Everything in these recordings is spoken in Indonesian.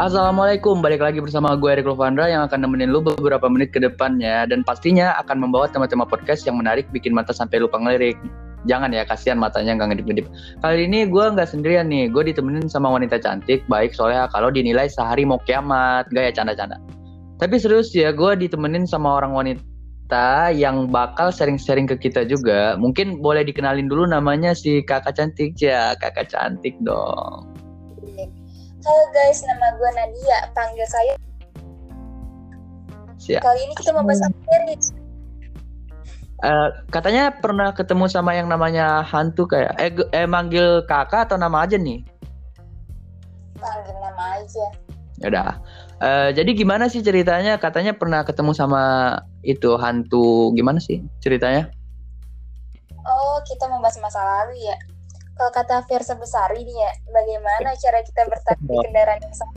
Assalamualaikum, balik lagi bersama gue Erik Lovandra yang akan nemenin lu beberapa menit ke depannya dan pastinya akan membawa tema-tema podcast yang menarik bikin mata sampai lupa ngelirik. Jangan ya, kasihan matanya nggak ngedip-ngedip. Kali ini gue nggak sendirian nih, gue ditemenin sama wanita cantik, baik soalnya kalau dinilai sehari mau kiamat, gak ya canda-canda. Tapi serius ya, gue ditemenin sama orang wanita yang bakal sharing-sharing ke kita juga. Mungkin boleh dikenalin dulu namanya si kakak cantik ya, kakak cantik dong. Halo guys, nama gue Nadia. Panggil saya. Siap. Kali ini kita mau bahas apa nih? Eh, katanya pernah ketemu sama yang namanya hantu kayak eh, eh manggil kakak atau nama aja nih? Panggil nama aja. Yaudah. Eh, jadi gimana sih ceritanya? Katanya pernah ketemu sama itu hantu. Gimana sih ceritanya? Oh, kita mau bahas masa lalu ya. Kalau kata Versa Besari nih ya, bagaimana cara kita bertahan di kendaraan yang sama?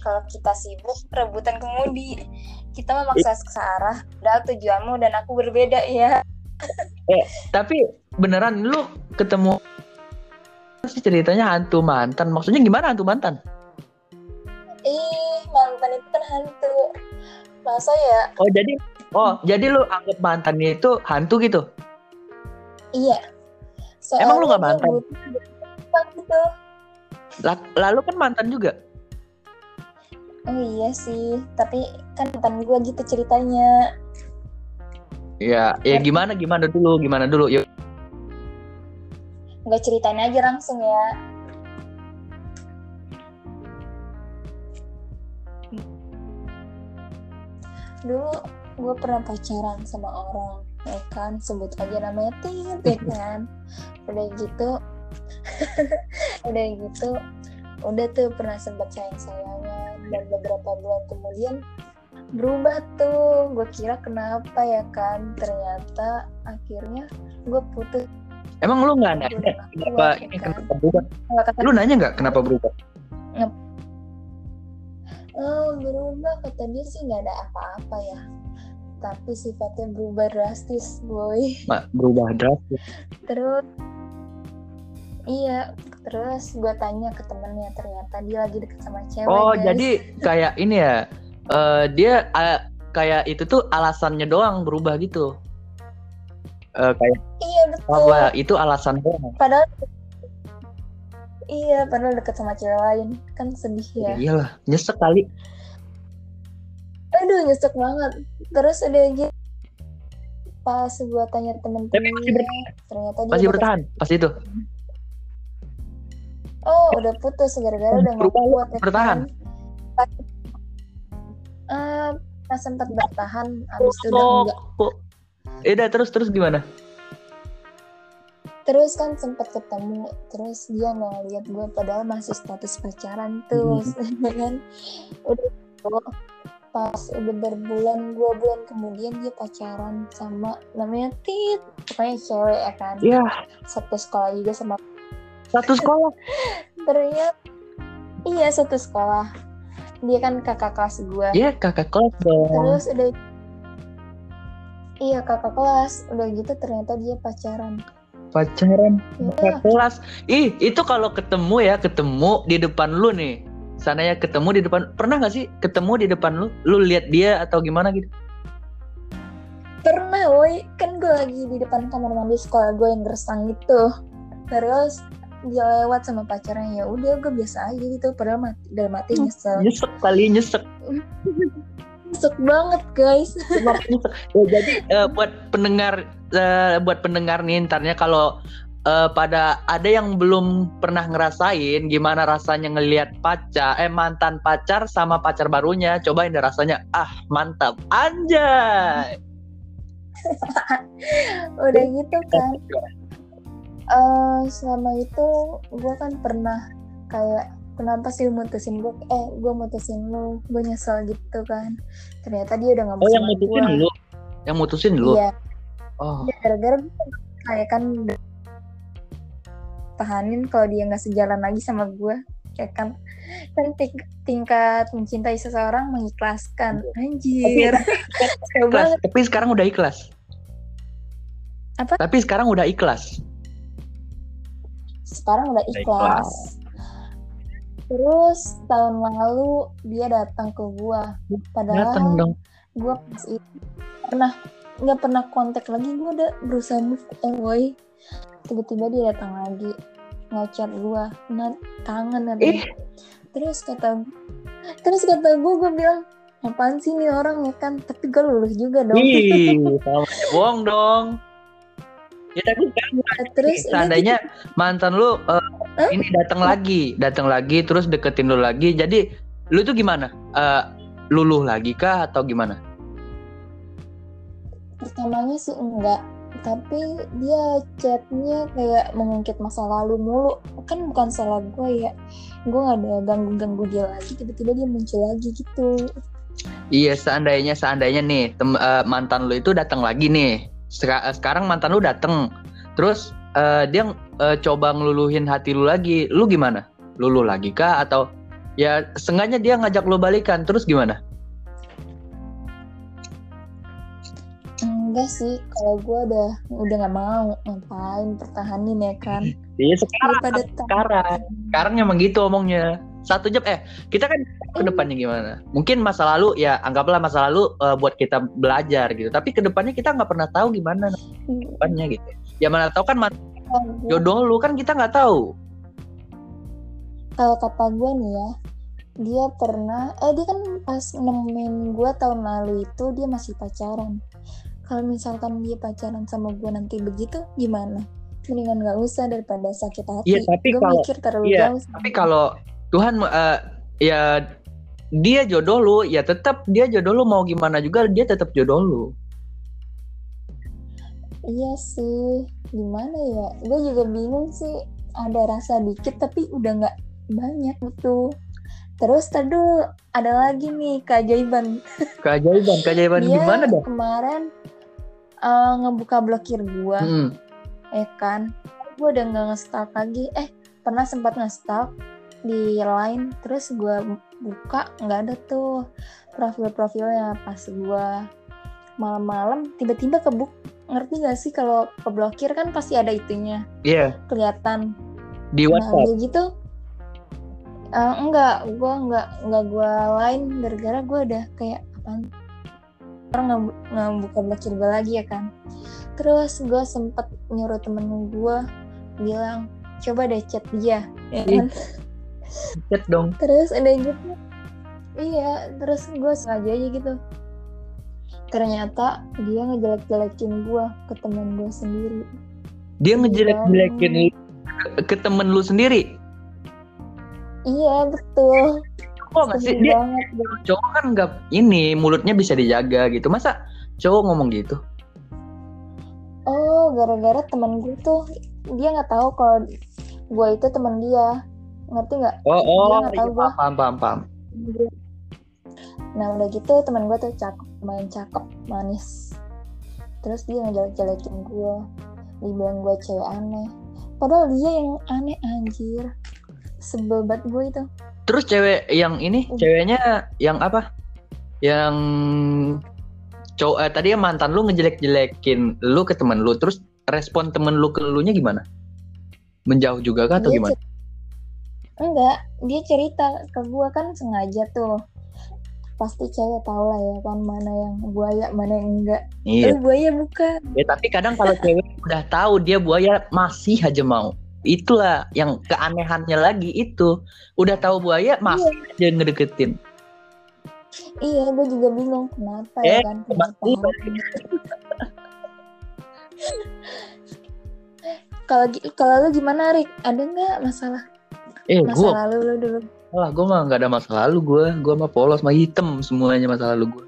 Kalau kita sibuk, rebutan kemudi. Kita memaksa searah, padahal tujuanmu dan aku berbeda ya. Tapi beneran lu ketemu sih ceritanya hantu mantan. Maksudnya gimana hantu mantan? Ih, mantan itu kan hantu. Masa ya? Oh jadi oh jadi lu anggap mantannya itu hantu gitu? Iya. Emang lu Soalnya mantan? gitu. La- Lalu kan mantan juga. Oh iya sih, tapi kan mantan gue gitu ceritanya. Ya, ya gimana gimana dulu, gimana dulu. Yuk. Nggak ceritain aja langsung ya. Dulu gue pernah pacaran sama orang, ya kan, sebut aja namanya Tit, ya kan. Udah gitu, udah gitu, udah tuh pernah sempat sayang-sayangan dan beberapa bulan kemudian berubah tuh gue kira kenapa ya kan ternyata akhirnya gue putus Emang lu nggak nanya kenapa ini ya kan. kenapa berubah? Kata Lu nanya nggak kenapa berubah? oh berubah kata dia sih nggak ada apa-apa ya tapi sifatnya berubah drastis boy Ma, berubah drastis. terus iya terus gue tanya ke temennya ternyata dia lagi deket sama cewek Oh, guys. jadi kayak ini ya. eh, dia eh, kayak itu tuh alasannya doang berubah gitu. Eh, kayak iya betul apa itu alasan doang. padahal iya padahal deket sama cewek lain kan sedih ya Iyalah, nyesek kali. Aduh nyesek banget terus udah gitu pas gue tanya temen-temennya bertahan. ternyata dia Masih bertahan pas itu. Oh, udah putus gara-gara udah nggak kuat ya bertahan. kan. Pas, eh, pas sempat bertahan, abis itu udah enggak. Kok? Eh, udah terus terus gimana? Terus kan sempat ketemu, terus dia nggak ngeliat gue padahal masih status pacaran tuh, Hmm. ya kan. Udah gitu, pas udah berbulan dua bulan kemudian dia pacaran sama namanya Tit, pokoknya cewek ya kan. Iya, Satu sekolah juga sama satu sekolah. ternyata iya satu sekolah. Dia kan kakak kelas gue. Iya, kakak kelas dong. terus udah iya kakak kelas udah gitu ternyata dia pacaran Pacaran ya kakak kelas. Ih, itu kalau ketemu ya, ketemu di depan lu nih. Sana ya ketemu di depan. Pernah nggak sih ketemu di depan lu? Lu lihat dia atau gimana gitu? pernah woi kan gue lagi di depan kamar mandi sekolah gue yang gersang gitu terus dia lewat sama pacarnya ya udah gue biasa aja gitu padahal mati dalam hati nyesel Nyesek kali, nyesek. nyesek banget guys nyesek? Ya, jadi eh, buat pendengar eh, buat pendengar nih ntarnya kalau eh, pada ada yang belum pernah ngerasain gimana rasanya ngelihat pacar eh mantan pacar sama pacar barunya. Cobain deh rasanya. Ah mantap. Anjay! Udah gitu kan. Eh selama itu gue kan pernah kayak kenapa sih mutusin gue eh gue mutusin lu. Gue nyesel gitu kan. Ternyata dia udah nggak mau oh yang sama mutusin gue lu? Yang mutusin lu? Iya. Oh. Ya, gara-gara gue kayak kan udah tahanin kalau dia nggak sejalan lagi sama gue ya kan kan ting- tingkat mencintai seseorang mengikhlaskan. Anjir. Keren ikhlas. banget. Tapi sekarang udah ikhlas. Apa? tapi sekarang udah ikhlas. Sekarang udah Udah ikhlas. Terus tahun lalu dia datang ke gua. Padahal Datang dong. gua pas itu pernah nggak pernah kontak lagi. Gua udah berusaha move boy tiba-tiba dia datang lagi ngechat gua nah kangen Ih. terus kata terus kata gua gua bilang apaan sih nih orang ya kan tapi gua lulus juga dong Ih, bohong dong. Ya tapi kan terus udah seandainya mantan lu eh, Hah? ini datang lagi, datang lagi terus deketin lu lagi. Jadi lu tuh gimana? Eh, luluh lagi kah atau gimana? pertamanya sih enggak tapi dia chatnya kayak mengungkit masa lalu mulu kan bukan salah gue ya gue gak ada ganggu-ganggu dia lagi tiba-tiba dia muncul lagi gitu Iya, seandainya seandainya nih eh, mantan lu itu datang lagi nih. Seka- eh, sekarang mantan lu datang. Terus eh, dia eh, coba ngeluluhin hati lu lagi. Lu gimana? Luluh lagi kah atau ya sengaja dia ngajak lu balikan terus gimana? Enggak sih kalau gue udah udah nggak mau ngapain pertahanin ya kan? Iya sekarang daripada sekarang sekarang emang gitu omongnya. Satu jam eh kita kan ke depannya gimana? Mungkin masa lalu ya anggaplah masa lalu eh, buat kita belajar gitu. Tapi ke depannya kita nggak pernah tahu gimana depannya gitu. Ya mana tahu kan man- jodoh lu kan kita nggak tahu. Kalau kata gue nih ya dia pernah eh dia kan pas nemuin gue tahun lalu itu dia masih pacaran kalau misalkan dia pacaran sama gue nanti begitu gimana mendingan nggak usah daripada sakit hati Iya, tapi gue kalau- mikir terlalu iya, jauh tapi kalau Tuhan eh, ya dia jodoh lu ya tetap dia jodoh lu mau gimana juga dia tetap jodoh lu Iya sih, gimana ya? Gue juga bingung sih. Ada rasa dikit tapi udah nggak banyak gitu. Terus tadi ada lagi nih keajaiban. keajaiban keajaiban Dia gimana dah kemarin eh, ngebuka blokir gue, Hmm. ya kan? Gue udah nggak nge-stalk lagi. Eh, pernah sempat nge-stalk di line. Terus gue buka nggak ada tuh profil-profilnya pas gue malam-malam tiba-tiba kebuk. Ngerti gak sih kalau keblokir kan pasti ada itunya? Iya. Kelihatan. Di nah WhatsApp. gitu eh, enggak gue enggak enggak gue lain gara-gara gue udah kayak apaan orang nggak buka gue lagi ya kan? Terus gue sempet nyuruh temen gue bilang coba deh chat dia. Ya kan? chat dong. Terus ada gitu. Iya terus gue sengaja aja gitu. Ternyata dia ngejelek-jelekin gue ke temen gue sendiri. Dia ngejelek-jelekin lu ke, ke temen lu sendiri? Iya betul kok nggak sih? Dia banget cowok kan nggak ini mulutnya bisa dijaga gitu. Masa cowok ngomong gitu? Oh gara-gara temen gue tuh dia nggak tahu kalau gue itu temen dia. Ngerti nggak? Oh oh Dia nggak tahu iya, paham paham paham. Nah udah gitu temen gue tuh cakep main cakep manis. Terus dia ngejelek-jelekin gue dibilang gue cewek aneh. Padahal dia yang aneh anjir. Sebel banget gue itu terus cewek yang ini Hmm. ceweknya yang apa? Yang cowok eh, tadi yang mantan lu ngejelek-jelekin lu ke temen lu terus respon temen lu ke lu nya gimana? Menjauh juga kah atau Dia gimana? enggak dia cerita ke gue kan sengaja tuh. Pasti cewek tau lah ya kan mana yang buaya mana yang enggak. Iya. Lu buaya bukan. Ya tapi kadang kalau cewek udah tahu dia buaya masih aja mau. Itulah yang keanehannya lagi itu. Udah tahu buaya masih aja ngedeketin. iya gue juga bingung kenapa Eh, ya kan kenapa kalau kalau lu gimana Rik ada nggak masalah Eh masa gua lalu lu dulu lah gua mah nggak ada masa lalu gua. Gua mah polos mah hitam semuanya masa lalu gua.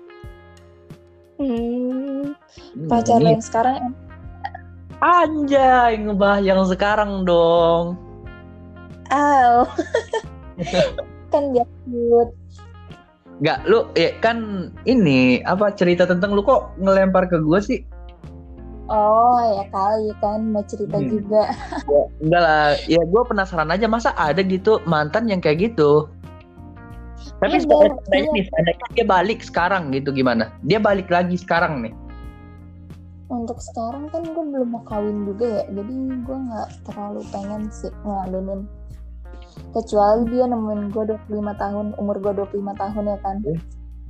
hmm, pacar Ini yang sekarang Anjay ngebahas yang sekarang dong. aw kan biasa Nggak lu ya kan ini apa cerita tentang lu kok ngelempar ke gua sih? oh ya kali kan mau cerita Hmm. juga Ya, enggak lah, ya gue penasaran aja masa ada gitu mantan yang kayak gitu. Tapi iya. nih, seandainya dia balik sekarang gitu gimana? Dia balik lagi sekarang nih. Untuk sekarang kan gue belum mau kawin juga ya jadi gue nggak terlalu pengen sih ngeladenin kecuali dia nemuin gue 25 tahun umur gue 25 tahun ya kan.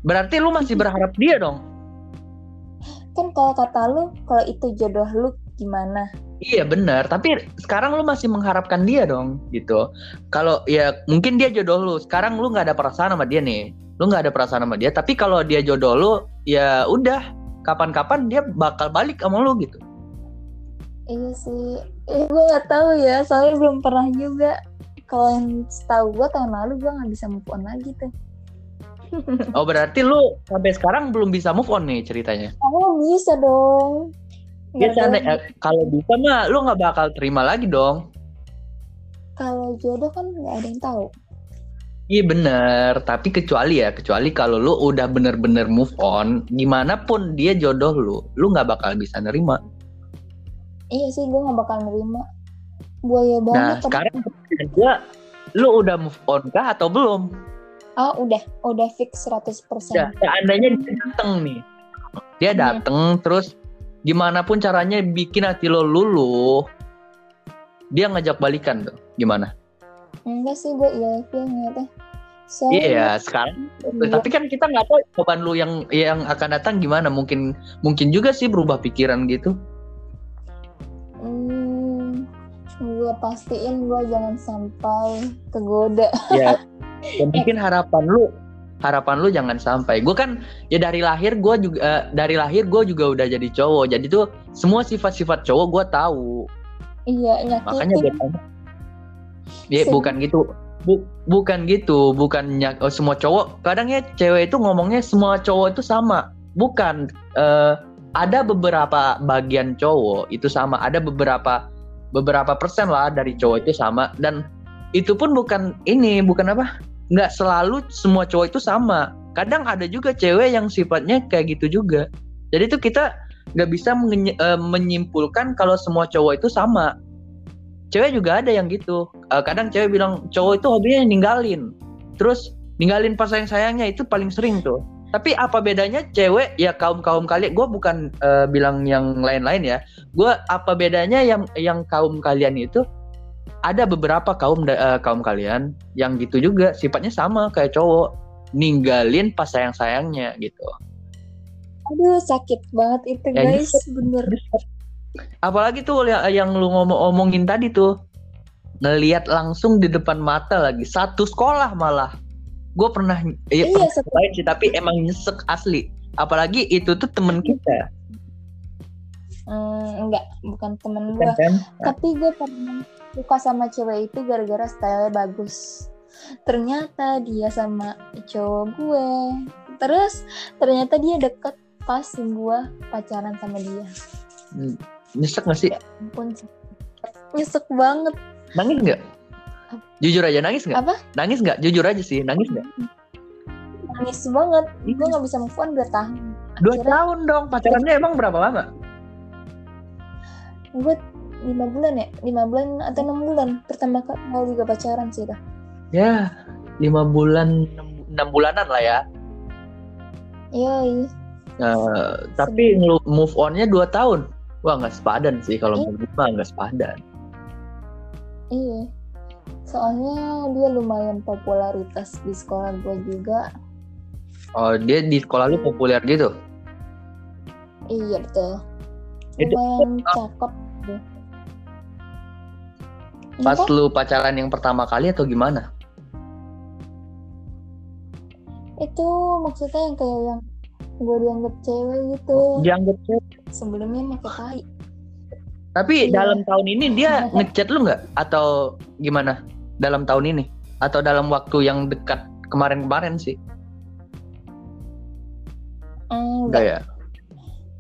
Berarti lu masih berharap dia dong? kan kalau kata lu kalau itu jodoh lu gimana? Iya benar, tapi sekarang lu masih mengharapkan dia dong, gitu. Kalau ya mungkin dia jodoh lu, sekarang lu nggak ada perasaan sama dia nih, lu nggak ada perasaan sama dia. Tapi kalau dia jodoh lu, ya udah, kapan-kapan dia bakal balik sama lu gitu. iya sih eh, gue nggak tahu ya soalnya belum pernah juga kalau yang setahu gue tahun lalu gue nggak bisa move on lagi tuh Oh berarti lu sampai sekarang belum bisa move on nih ceritanya? Oh bisa dong. Ya, eh, kalau bisa mah lu nggak bakal terima lagi dong. Kalau jodoh kan nggak ada yang tahu. Iya bener, tapi kecuali ya, kecuali kalau lu udah bener-bener move on, gimana pun dia jodoh lu, lu nggak bakal bisa nerima. Iya sih gue nggak bakal nerima. Buaya Nah banget. tapi- sekarang gua, lu udah move on kah atau belum? Ah udah, udah fix 100%. Ya, seandainya dia dateng nih, dia Iya. dateng terus gimana pun caranya bikin hati lo luluh, dia ngajak balikan tuh, gimana? Enggak sih gue iya ternyata. Soalnya Iya sekarang, Iya. tapi kan kita nggak tahu jawaban lu yang yang akan datang gimana, mungkin mungkin juga sih berubah pikiran gitu. hmm, gue pastiin gue jangan sampai kegoda. ya ya mungkin harapan lu harapan lu jangan sampai gue kan ya dari lahir gue juga eh, dari lahir gue juga udah jadi cowok jadi tuh semua sifat-sifat cowok gue tahu Iya makanya gue nyakitin. tanya ya bukan gitu. Bu- bukan gitu. Bukan nyak- oh, semua cowok kadang ya cewek itu ngomongnya semua cowok itu sama. Bukan eh, ada beberapa bagian cowok itu sama. Ada beberapa beberapa persen lah dari cowok itu sama. Dan itu pun bukan ini bukan apa? Nggak selalu semua cowok itu sama. Kadang ada juga cewek yang sifatnya kayak gitu juga. Jadi tuh kita nggak bisa eh, menyimpulkan kalau semua cowok itu sama cewek juga ada yang gitu. Eh, kadang cewek bilang cowok itu hobinya ninggalin. Terus ninggalin pas sayang sayangnya itu paling sering tuh. Tapi apa bedanya cewek ya kaum kaum kalian gue bukan eh, bilang yang lain-lain ya. Gue apa bedanya yang yang kaum kalian itu ada beberapa kaum eh, kaum kalian yang gitu juga sifatnya sama kayak cowok ninggalin pas sayang sayangnya gitu. Aduh sakit banget itu Ya, guys, bener. Apalagi tuh yang, yang lu ngomong omongin tadi tuh ngelihat langsung di depan mata lagi satu sekolah malah gue pernah ya, Iya, pernah lain sih tapi emang nyesek asli apalagi itu tuh temen kita Hmm, enggak, bukan temen gue. kan Tapi gue pernah suka sama cewek itu gara-gara stylenya bagus. Ternyata dia sama cowok gue. Terus ternyata dia deket pas gue pacaran sama dia. Hmm, nyesek gak sih Ampun, nyesek banget. nangis nggak jujur aja nangis nggak Apa? nangis nggak jujur aja sih nangis nggak Nangis banget. Gue nggak bisa move on 2 tahun. dua Akhirnya tahun dong pacarannya emang berapa lama gue lima bulan ya, lima bulan atau enam bulan. Pertama kali juga pacaran sih dah. ya lima bulan enam- bulanan lah ya Yoi. Eh, tapi move onnya dua tahun wah nggak sepadan sih kalau Iya. menurut gue nggak sepadan Iya. Soalnya dia lumayan popularitas di sekolah gue juga. oh dia di sekolah lu populer gitu Iya betul. Itu- Lumayan cakep. dia. pas Apa? lu pacaran yang pertama kali atau gimana Itu maksudnya yang kayak yang gue dianggap cewek gitu. dianggap cewek. Sebelumnya pakai tai. tapi Iya. dalam tahun ini dia ngechat lu nggak atau gimana dalam tahun ini atau dalam waktu yang dekat kemarin-kemarin sih Enggak. enggak ya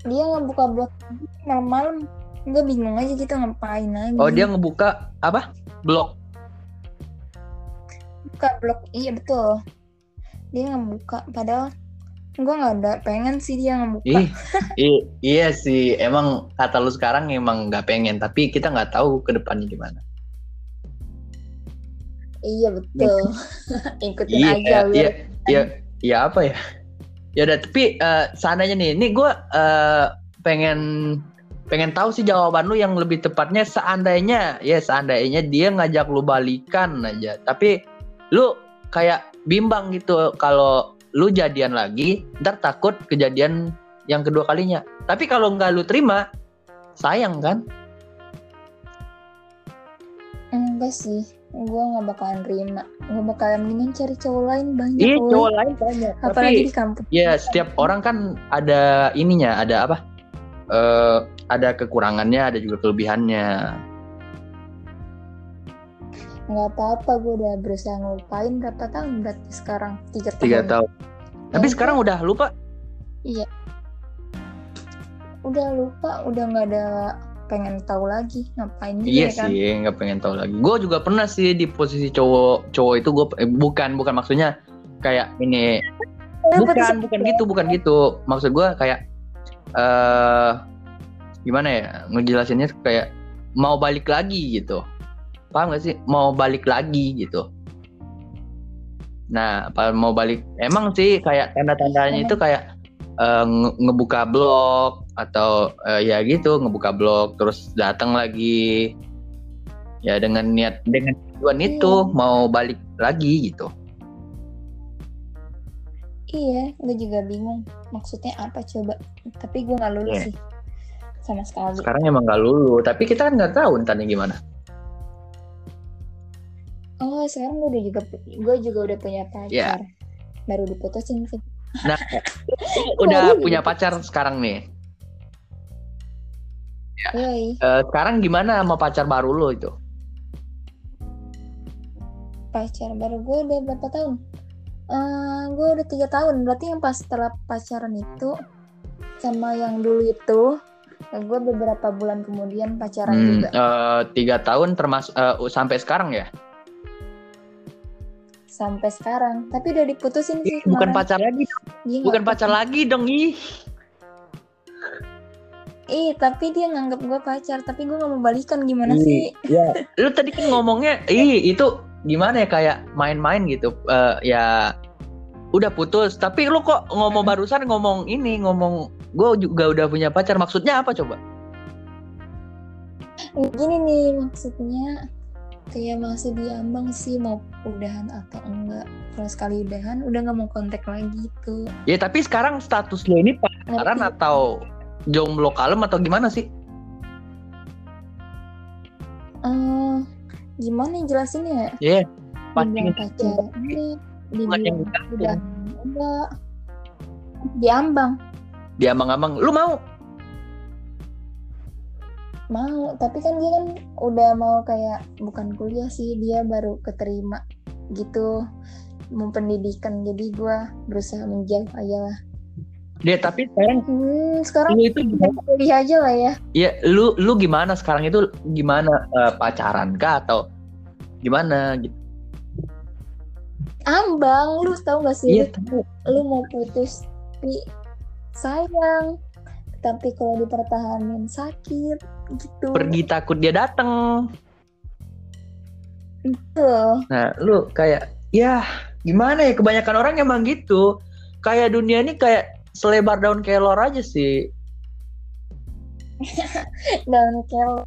Dia ngebuka blog malam-malam. Gue bingung aja gitu ngapain lagi. oh dia ngebuka apa blog buka blog. Iya betul. Dia ngebuka. Padahal gue nggak ada pengen sih dia ngebuka. Ih, i- iya sih, emang kata lu sekarang emang nggak pengen, tapi kita nggak tahu ke depannya gimana. Iya betul. Ikutin Iya, aja iya, iya, iya apa ya? Ya udah, tapi eh, seandainya nih, ini gue eh, pengen pengen tahu sih jawaban lu yang lebih tepatnya seandainya ya seandainya dia ngajak lu balikan aja tapi lu kayak bimbang gitu kalau lu jadian lagi ntar takut kejadian yang kedua kalinya. Tapi kalau nggak lu terima sayang kan? Enggak sih gue nggak bakalan terima. Gue bakalan mendingan cari cowok lain banyak iya woy. cowok lain? Banyak apalagi tapi di kampus. ya setiap orang kan ada ininya ada apa? Eh ada kekurangannya ada juga kelebihannya nggak apa-apa gue udah berusaha ngelupain berapa tahun berarti sekarang tiga tahun tiga tahun. tapi Ya, sekarang udah lupa? Iya. Udah lupa udah nggak ada pengen tahu lagi ngapain juga Iya kan. sih, nggak pengen tahu lagi. Gue juga pernah sih di posisi cowok cowok itu gue eh, bukan bukan maksudnya kayak ini bukan bukan gitu bukan gitu. Maksud gue kayak eh gimana ya ngejelasinnya kayak mau balik lagi gitu. Paham gak sih? Mau balik lagi gitu. Nah, mau balik? Emang sih kayak tanda-tandanya itu kayak nge- ngebuka blog atau eh, ya gitu ngebuka blog terus datang lagi ya dengan niat dengan tujuan itu mau balik lagi gitu. iya gue juga bingung maksudnya apa coba tapi gue nggak lulus Iya. sih sama sekali Sekarang emang gak lulu, tapi kita kan nggak tahu entarnya gimana. Oh sekarang gue udah juga gue juga udah punya pacar Iya. baru diputusin sih Nah, udah Baru punya pacar sekarang nih. Yoi, Eh, sekarang gimana sama pacar baru lo itu? pacar baru gue udah berapa tahun Eh gue udah tiga tahun berarti yang pas setelah pacaran itu sama yang dulu itu gue beberapa bulan kemudian pacaran Hmm, juga eh, tiga tahun termasuk eh, sampai sekarang ya? Sampai sekarang tapi udah diputusin sih Bukan kemarin. pacar lagi, Dia bukan pacar lagi dong ih. Ih, tapi dia nganggap gue pacar, tapi gue nggak mau balikan gimana Ih, sih? Ya, lu tadi kan ngomongnya, ih itu gimana ya kayak main-main gitu. Eh, ya udah putus, tapi lu kok ngomong barusan ngomong ini, ngomong gue juga udah punya pacar. Maksudnya apa coba? Gini nih maksudnya kayak masih diambang sih mau udahan atau enggak. Kalau sekali udahan udah nggak mau kontak lagi tuh. Ya tapi sekarang status lu ini pacaran Ngerti? atau jomblo kalem atau gimana sih? Eh, gimana jelasinnya? Iya, pasti Dibilang pacaran enggak, Bukan yang dibilang udah enggak. Diambang diambang-ambang. Lu mau? Mau, tapi kan dia kan udah mau kayak bukan kuliah sih, dia baru keterima gitu mau pendidikan jadi gua berusaha menjauh aja lah Dia tapi sekarang hmm, sekarang lu itu gimana? kuliah aja lah ya Ya, lu lu gimana sekarang itu gimana eh, pacaran kah atau gimana gitu? ambang lu tau gak sih Iya, tahu. lu mau putus tapi sayang tapi kalau dipertahanin sakit gitu pergi takut dia datang. tuh Nah, lu kayak ya gimana ya kebanyakan orang emang gitu. Kayak dunia ini kayak selebar daun kelor aja sih. dan kel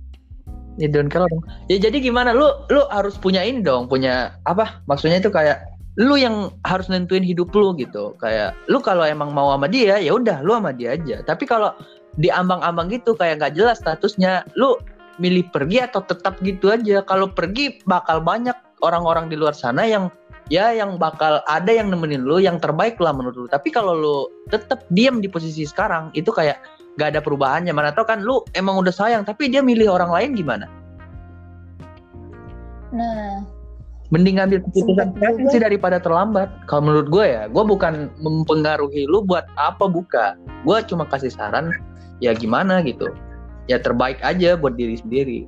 Ya daun kelor. Ya jadi gimana lu lu harus punya ini dong, punya apa? Maksudnya itu kayak lu yang harus nentuin hidup lu gitu. Kayak lu kalau emang mau sama dia ya udah lu sama dia aja. Tapi kalau diambang-ambang gitu kayak nggak jelas statusnya, lu milih pergi atau tetap gitu aja. Kalau pergi bakal banyak orang-orang di luar sana yang ya yang bakal ada yang nemenin lu yang terbaik lah menurut lu. Tapi kalau lu tetap diam di posisi sekarang itu kayak gak ada perubahannya. Mana tau kan lu emang udah sayang tapi dia milih orang lain gimana? nah Mending ngambil keputusan sekarang sih daripada terlambat. Kalau menurut gue ya, gue bukan mempengaruhi lu buat apa buka. Gue cuma kasih saran ya gimana gitu. Ya terbaik aja buat diri sendiri.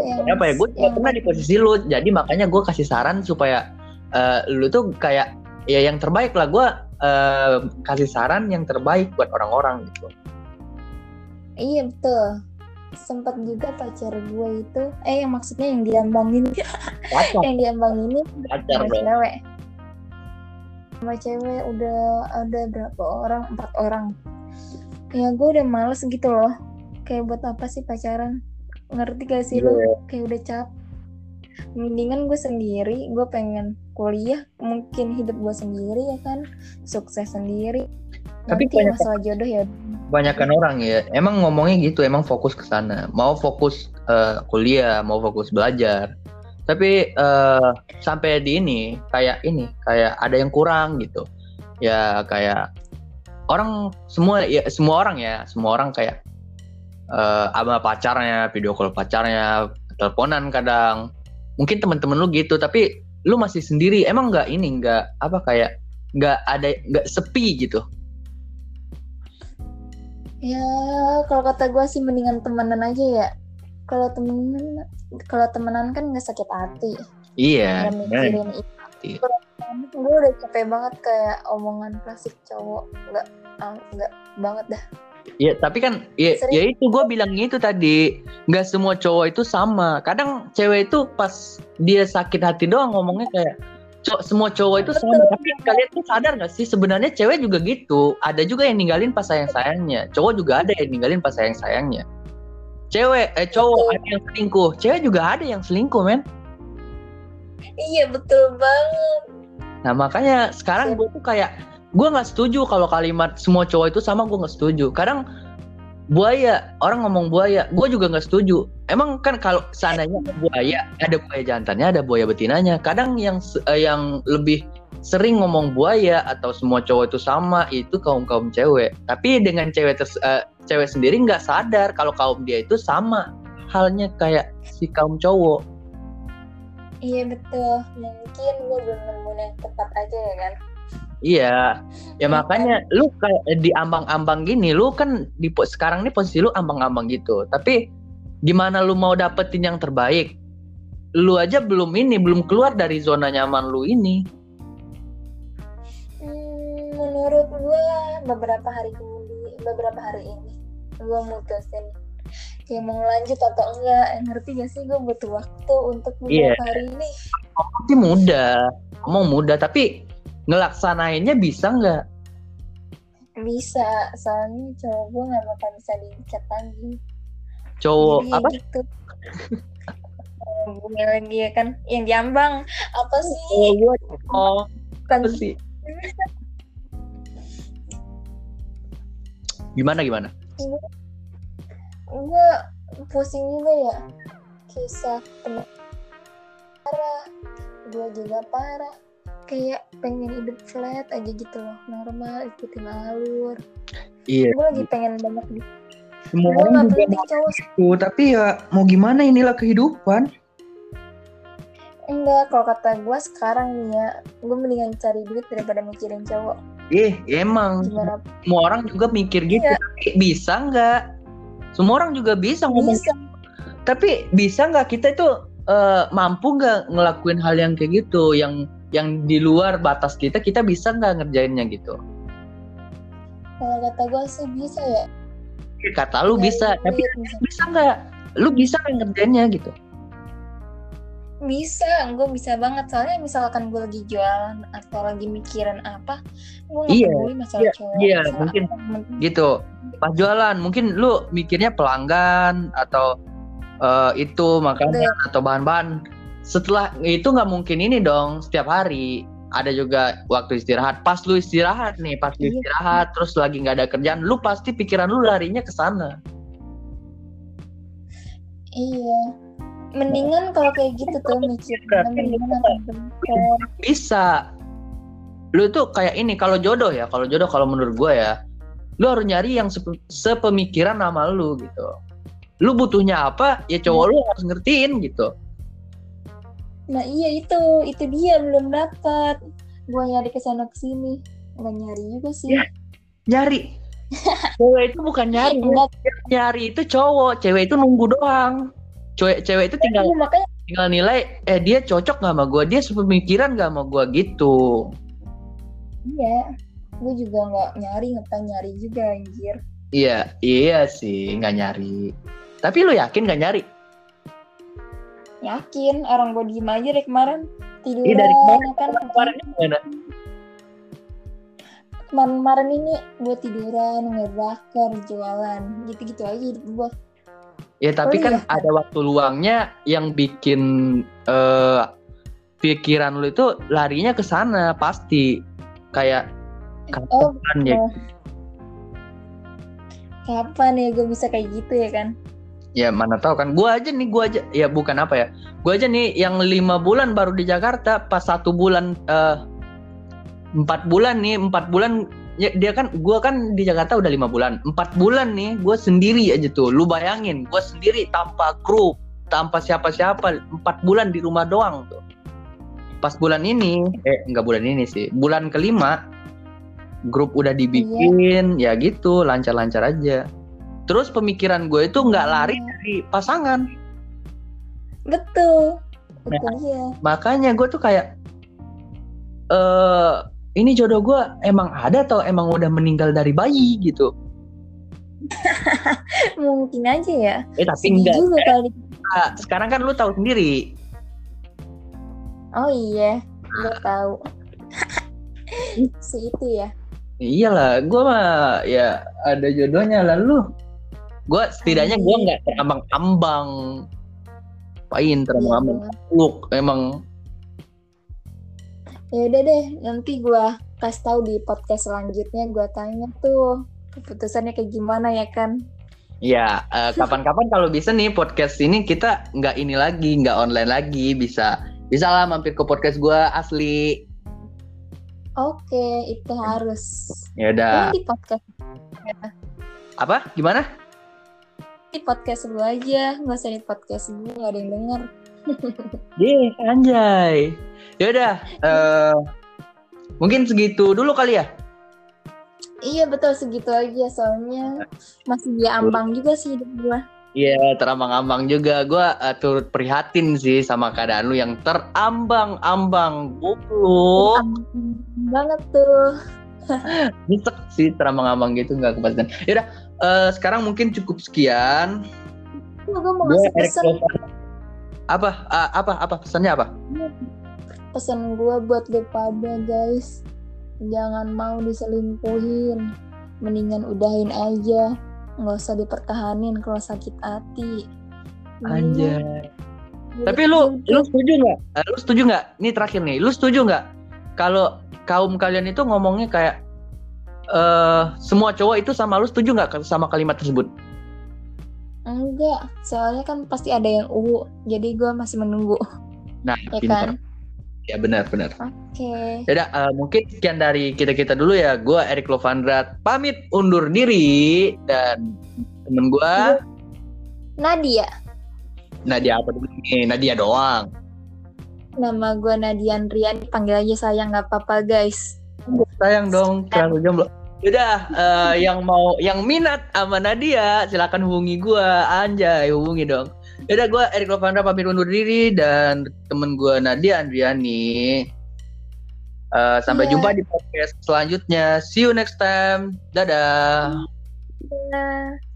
yang apa ya gue yang- pernah di posisi lu jadi makanya gue kasih saran supaya eh, lu tuh kayak ya yang terbaik lah gue eh, kasih saran yang terbaik buat orang-orang gitu. Iya betul. Sempat juga pacar gue itu eh yang maksudnya yang diambangin yang diambang ini pacar cewek sama cewek udah ada berapa orang? Empat orang. Ya gue udah males gitu loh. Kayak buat apa sih pacaran? Ngerti gak sih lo? Iya. kayak udah cap mendingan gue sendiri. Gue pengen kuliah. Mungkin hidup gue sendiri ya kan? Sukses sendiri. Tapi nanti banyak- masalah jodoh ya. Kebanyakan orang ya, emang ngomongnya gitu, emang fokus ke sana. Mau fokus eh, kuliah, mau fokus belajar. Tapi eh, sampai di ini, kayak ini, kayak ada yang kurang gitu. Ya kayak orang semua ya semua orang ya, semua orang kayak eh sama pacarnya, video call pacarnya, teleponan kadang. Mungkin teman-teman lu gitu, tapi lu masih sendiri. Emang nggak ini, nggak apa kayak nggak ada nggak sepi gitu. ya kalau kata gue sih mendingan temenan aja ya kalau temenan kalau temenan kan nggak sakit hati Iya. nggak bener. mikirin itu gue udah capek banget kayak omongan klasik cowok nggak ah, nggak banget dah Ya tapi kan ya, ya itu gue bilang itu tadi nggak semua cowok itu sama. Kadang cewek itu pas dia sakit hati doang ngomongnya kayak "Co- semua cowok itu sama. Betul. Tapi kalian tuh sadar nggak sih sebenarnya cewek juga gitu. Ada juga yang ninggalin pas sayang sayangnya. Cowok juga ada yang ninggalin pas sayang sayangnya. Cewek eh cowok Betul. ada yang selingkuh. Cewek juga ada yang selingkuh men. iya betul banget Nah makanya sekarang gue tuh kayak gue nggak setuju kalau kalimat semua cowok itu sama gue nggak setuju. Kadang buaya orang ngomong buaya, gue juga nggak setuju. Emang kan kalau seandainya ada buaya, ada buaya jantannya, ada buaya betinanya. Kadang yang eh, yang lebih sering ngomong buaya atau semua cowok itu sama itu kaum kaum cewek. Tapi dengan cewek ters- eh, cewek sendiri nggak sadar kalau kaum dia itu sama halnya kayak si kaum cowok. iya betul mungkin gue belum nemu yang tepat aja ya kan Iya, ya makanya lu kayak di ambang-ambang gini, lu kan di sekarang nih posisi lu ambang-ambang gitu. Tapi gimana lu mau dapetin yang terbaik? Lu aja belum ini, belum keluar dari zona nyaman lu ini. Menurut gue beberapa hari kemudian beberapa hari ini gue mutusin kayak mau lanjut atau enggak. Ngerti gak sih? Gue butuh waktu untuk beberapa hari ini. Pasti mudah, ngomong mudah, tapi ngelaksanainnya bisa nggak? bisa soalnya cowok gue nggak bakal bisa dicat lagi. Cowok Jadi apa? gitu. Gue lagi ya kan? Yang diambang. Apa sih? Oh, kan apa sih? Gimana gimana? gue pusing juga ya. Kisah teman parah gue juga parah. Kayak pengen hidup flat aja gitu loh normal ikutin alur. Iya, gue lagi pengen banget di semua gue orang juga cowok gitu, tapi ya mau gimana inilah kehidupan. enggak kalau kata gue sekarang nih ya gue mendingan cari duit daripada mikirin cowok Eh, emang. Semua orang juga mikir gitu Iya. tapi bisa nggak? Semua orang juga bisa ngomong bisa. tapi bisa nggak kita itu eh, mampu nggak ngelakuin hal yang kayak gitu yang yang di luar batas kita kita bisa nggak ngerjainnya gitu? Kalau kata gue sih bisa ya. Kata lu Nyari bisa tapi duit, bisa. bisa nggak? Lu bisa nggak ngerjainnya gitu bisa gue bisa banget. Soalnya misalkan gue lagi jualan atau lagi mikirin apa gue nggak Iya, peduli masalah iya, cowok. iya, masalah mungkin. apa, penting gitu. Pas jualan mungkin lu mikirnya pelanggan atau eh, itu makanan atau bahan-bahan. Setelah itu nggak mungkin ini dong setiap hari. Ada juga waktu istirahat. Pas lu istirahat nih pas lu Iya. istirahat terus lagi nggak ada kerjaan lu pasti pikiran lu larinya ke sana. Iya. Mendingan kalau kayak gitu tuh mikirnya mendingan bisa. Lu tuh kayak ini kalau jodoh ya kalau jodoh kalau menurut gua ya lu harus nyari yang sepe- sepemikiran sama lu gitu. Lu butuhnya apa ya cowok lu harus ngertiin gitu. Nah iya itu, itu dia belum dapat. Gua nyari ke sana ke sini, nggak nyari juga sih. Ya. nyari. Cewek itu bukan nyari Enggak, nyari itu cowok. Cewek itu nunggu doang cewek cewek itu tinggal iya, makanya tinggal nilai eh dia cocok nggak sama gua dia sepemikiran nggak sama gua gitu iya. Gue juga nggak nyari, ngapain nyari juga anjir. iya iya sih nggak nyari tapi lu yakin nggak nyari Yakin, orang gue diem aja dari kemarin. Tiduran, Iya, dari kemarin. ya kan. kemarinnya gimana kemarin-kemarin ini gue tiduran ngerakor jualan gitu-gitu aja hidup gue Ya tapi Oh, kan iya. ada waktu luangnya yang bikin eh pikiran lu itu larinya ke sana pasti. Kayak oh kapan ya? oh. kapan ya gue bisa kayak gitu ya kan Ya mana tahu kan. Gua aja nih, gua aja ya bukan apa ya. Gua aja nih yang lima bulan baru di Jakarta, pas satu bulan eh empat bulan nih, empat bulan ya, dia kan gua kan di Jakarta udah lima bulan. Empat bulan nih, gua sendiri aja tuh. Lu bayangin, gua sendiri tanpa kru, tanpa siapa-siapa, empat bulan di rumah doang tuh. Pas bulan ini, eh enggak bulan ini sih, bulan kelima grup udah dibikin, ya gitu, lancar-lancar aja. Terus pemikiran gue itu nggak lari dari pasangan. betul Nah. betul ya Makanya gue tuh kayak eh ini jodoh gue emang ada atau emang udah meninggal dari bayi gitu. mungkin aja ya Eh tapi Sedih enggak. juga kali Ah, Sekarang kan lu tahu sendiri. oh iya gue tahu si itu ya Iyalah, gue mah ya ada jodohnya lalu. Gue setidaknya gue Amin. nggak terambang-ambang. Pain terambang-ambang. Iya. Lu emang ya udah deh nanti gua kasih tahu di podcast selanjutnya gua tanya tuh keputusannya kayak gimana ya kan Ya, eh, kapan-kapan kalau bisa nih podcast ini kita nggak ini lagi, nggak online lagi, bisa bisa lah mampir ke podcast gua asli. oke itu harus Ya udah. Di podcast Apa? Gimana? di podcast lu aja nggak usah di podcast gue nggak ada yang denger Ye, anjay. Ya udah. eh, mungkin segitu dulu kali ya. iya betul segitu aja soalnya masih diambang juga sih hidup gua Iya, terambang-ambang juga. Gua eh, turut prihatin sih sama keadaan lu yang terambang-ambang. Goblok. Ambang banget tuh Nyesek sih terambang-ambang gitu nggak kepastian. Ya udah. eh, sekarang mungkin cukup sekian. gue mau Gue Apa? Ah, apa? Apa pesannya apa? pesan gue buat gue pada guys jangan mau diselingkuhin mendingan udahin aja nggak usah dipertahanin kalau sakit hati Anjay. hidup Tapi lu lu setuju nggak? Eh, Lu setuju nggak? Ini terakhir nih. Lu setuju nggak kalau kaum kalian itu ngomongnya kayak eh semua cowok itu sama lu setuju nggak sama kalimat tersebut? Enggak soalnya kan pasti ada yang uwu jadi gue masih menunggu Nah, ya pintar. kan Ya benar benar. oke Yaudah, eh, mungkin sekian dari kita kita dulu ya. Gue Erik Lovandrat pamit undur diri dan temen gue Nadia Nadia apa dulu nih? Nadia doang. nama gue Nadia Andrian panggil aja sayang nggak apa-apa guys Sayang dong, terlalu jomblo. Yaudah, eh, yang mau yang minat sama Nadia silakan hubungi gua Anjay, hubungi dong. Yaudah, gua Erik Lovandra pamit undur diri dan temen gua Nadia Andriani. Eh, sampai Iya. jumpa di podcast selanjutnya. See you next time. Dadah. Nah.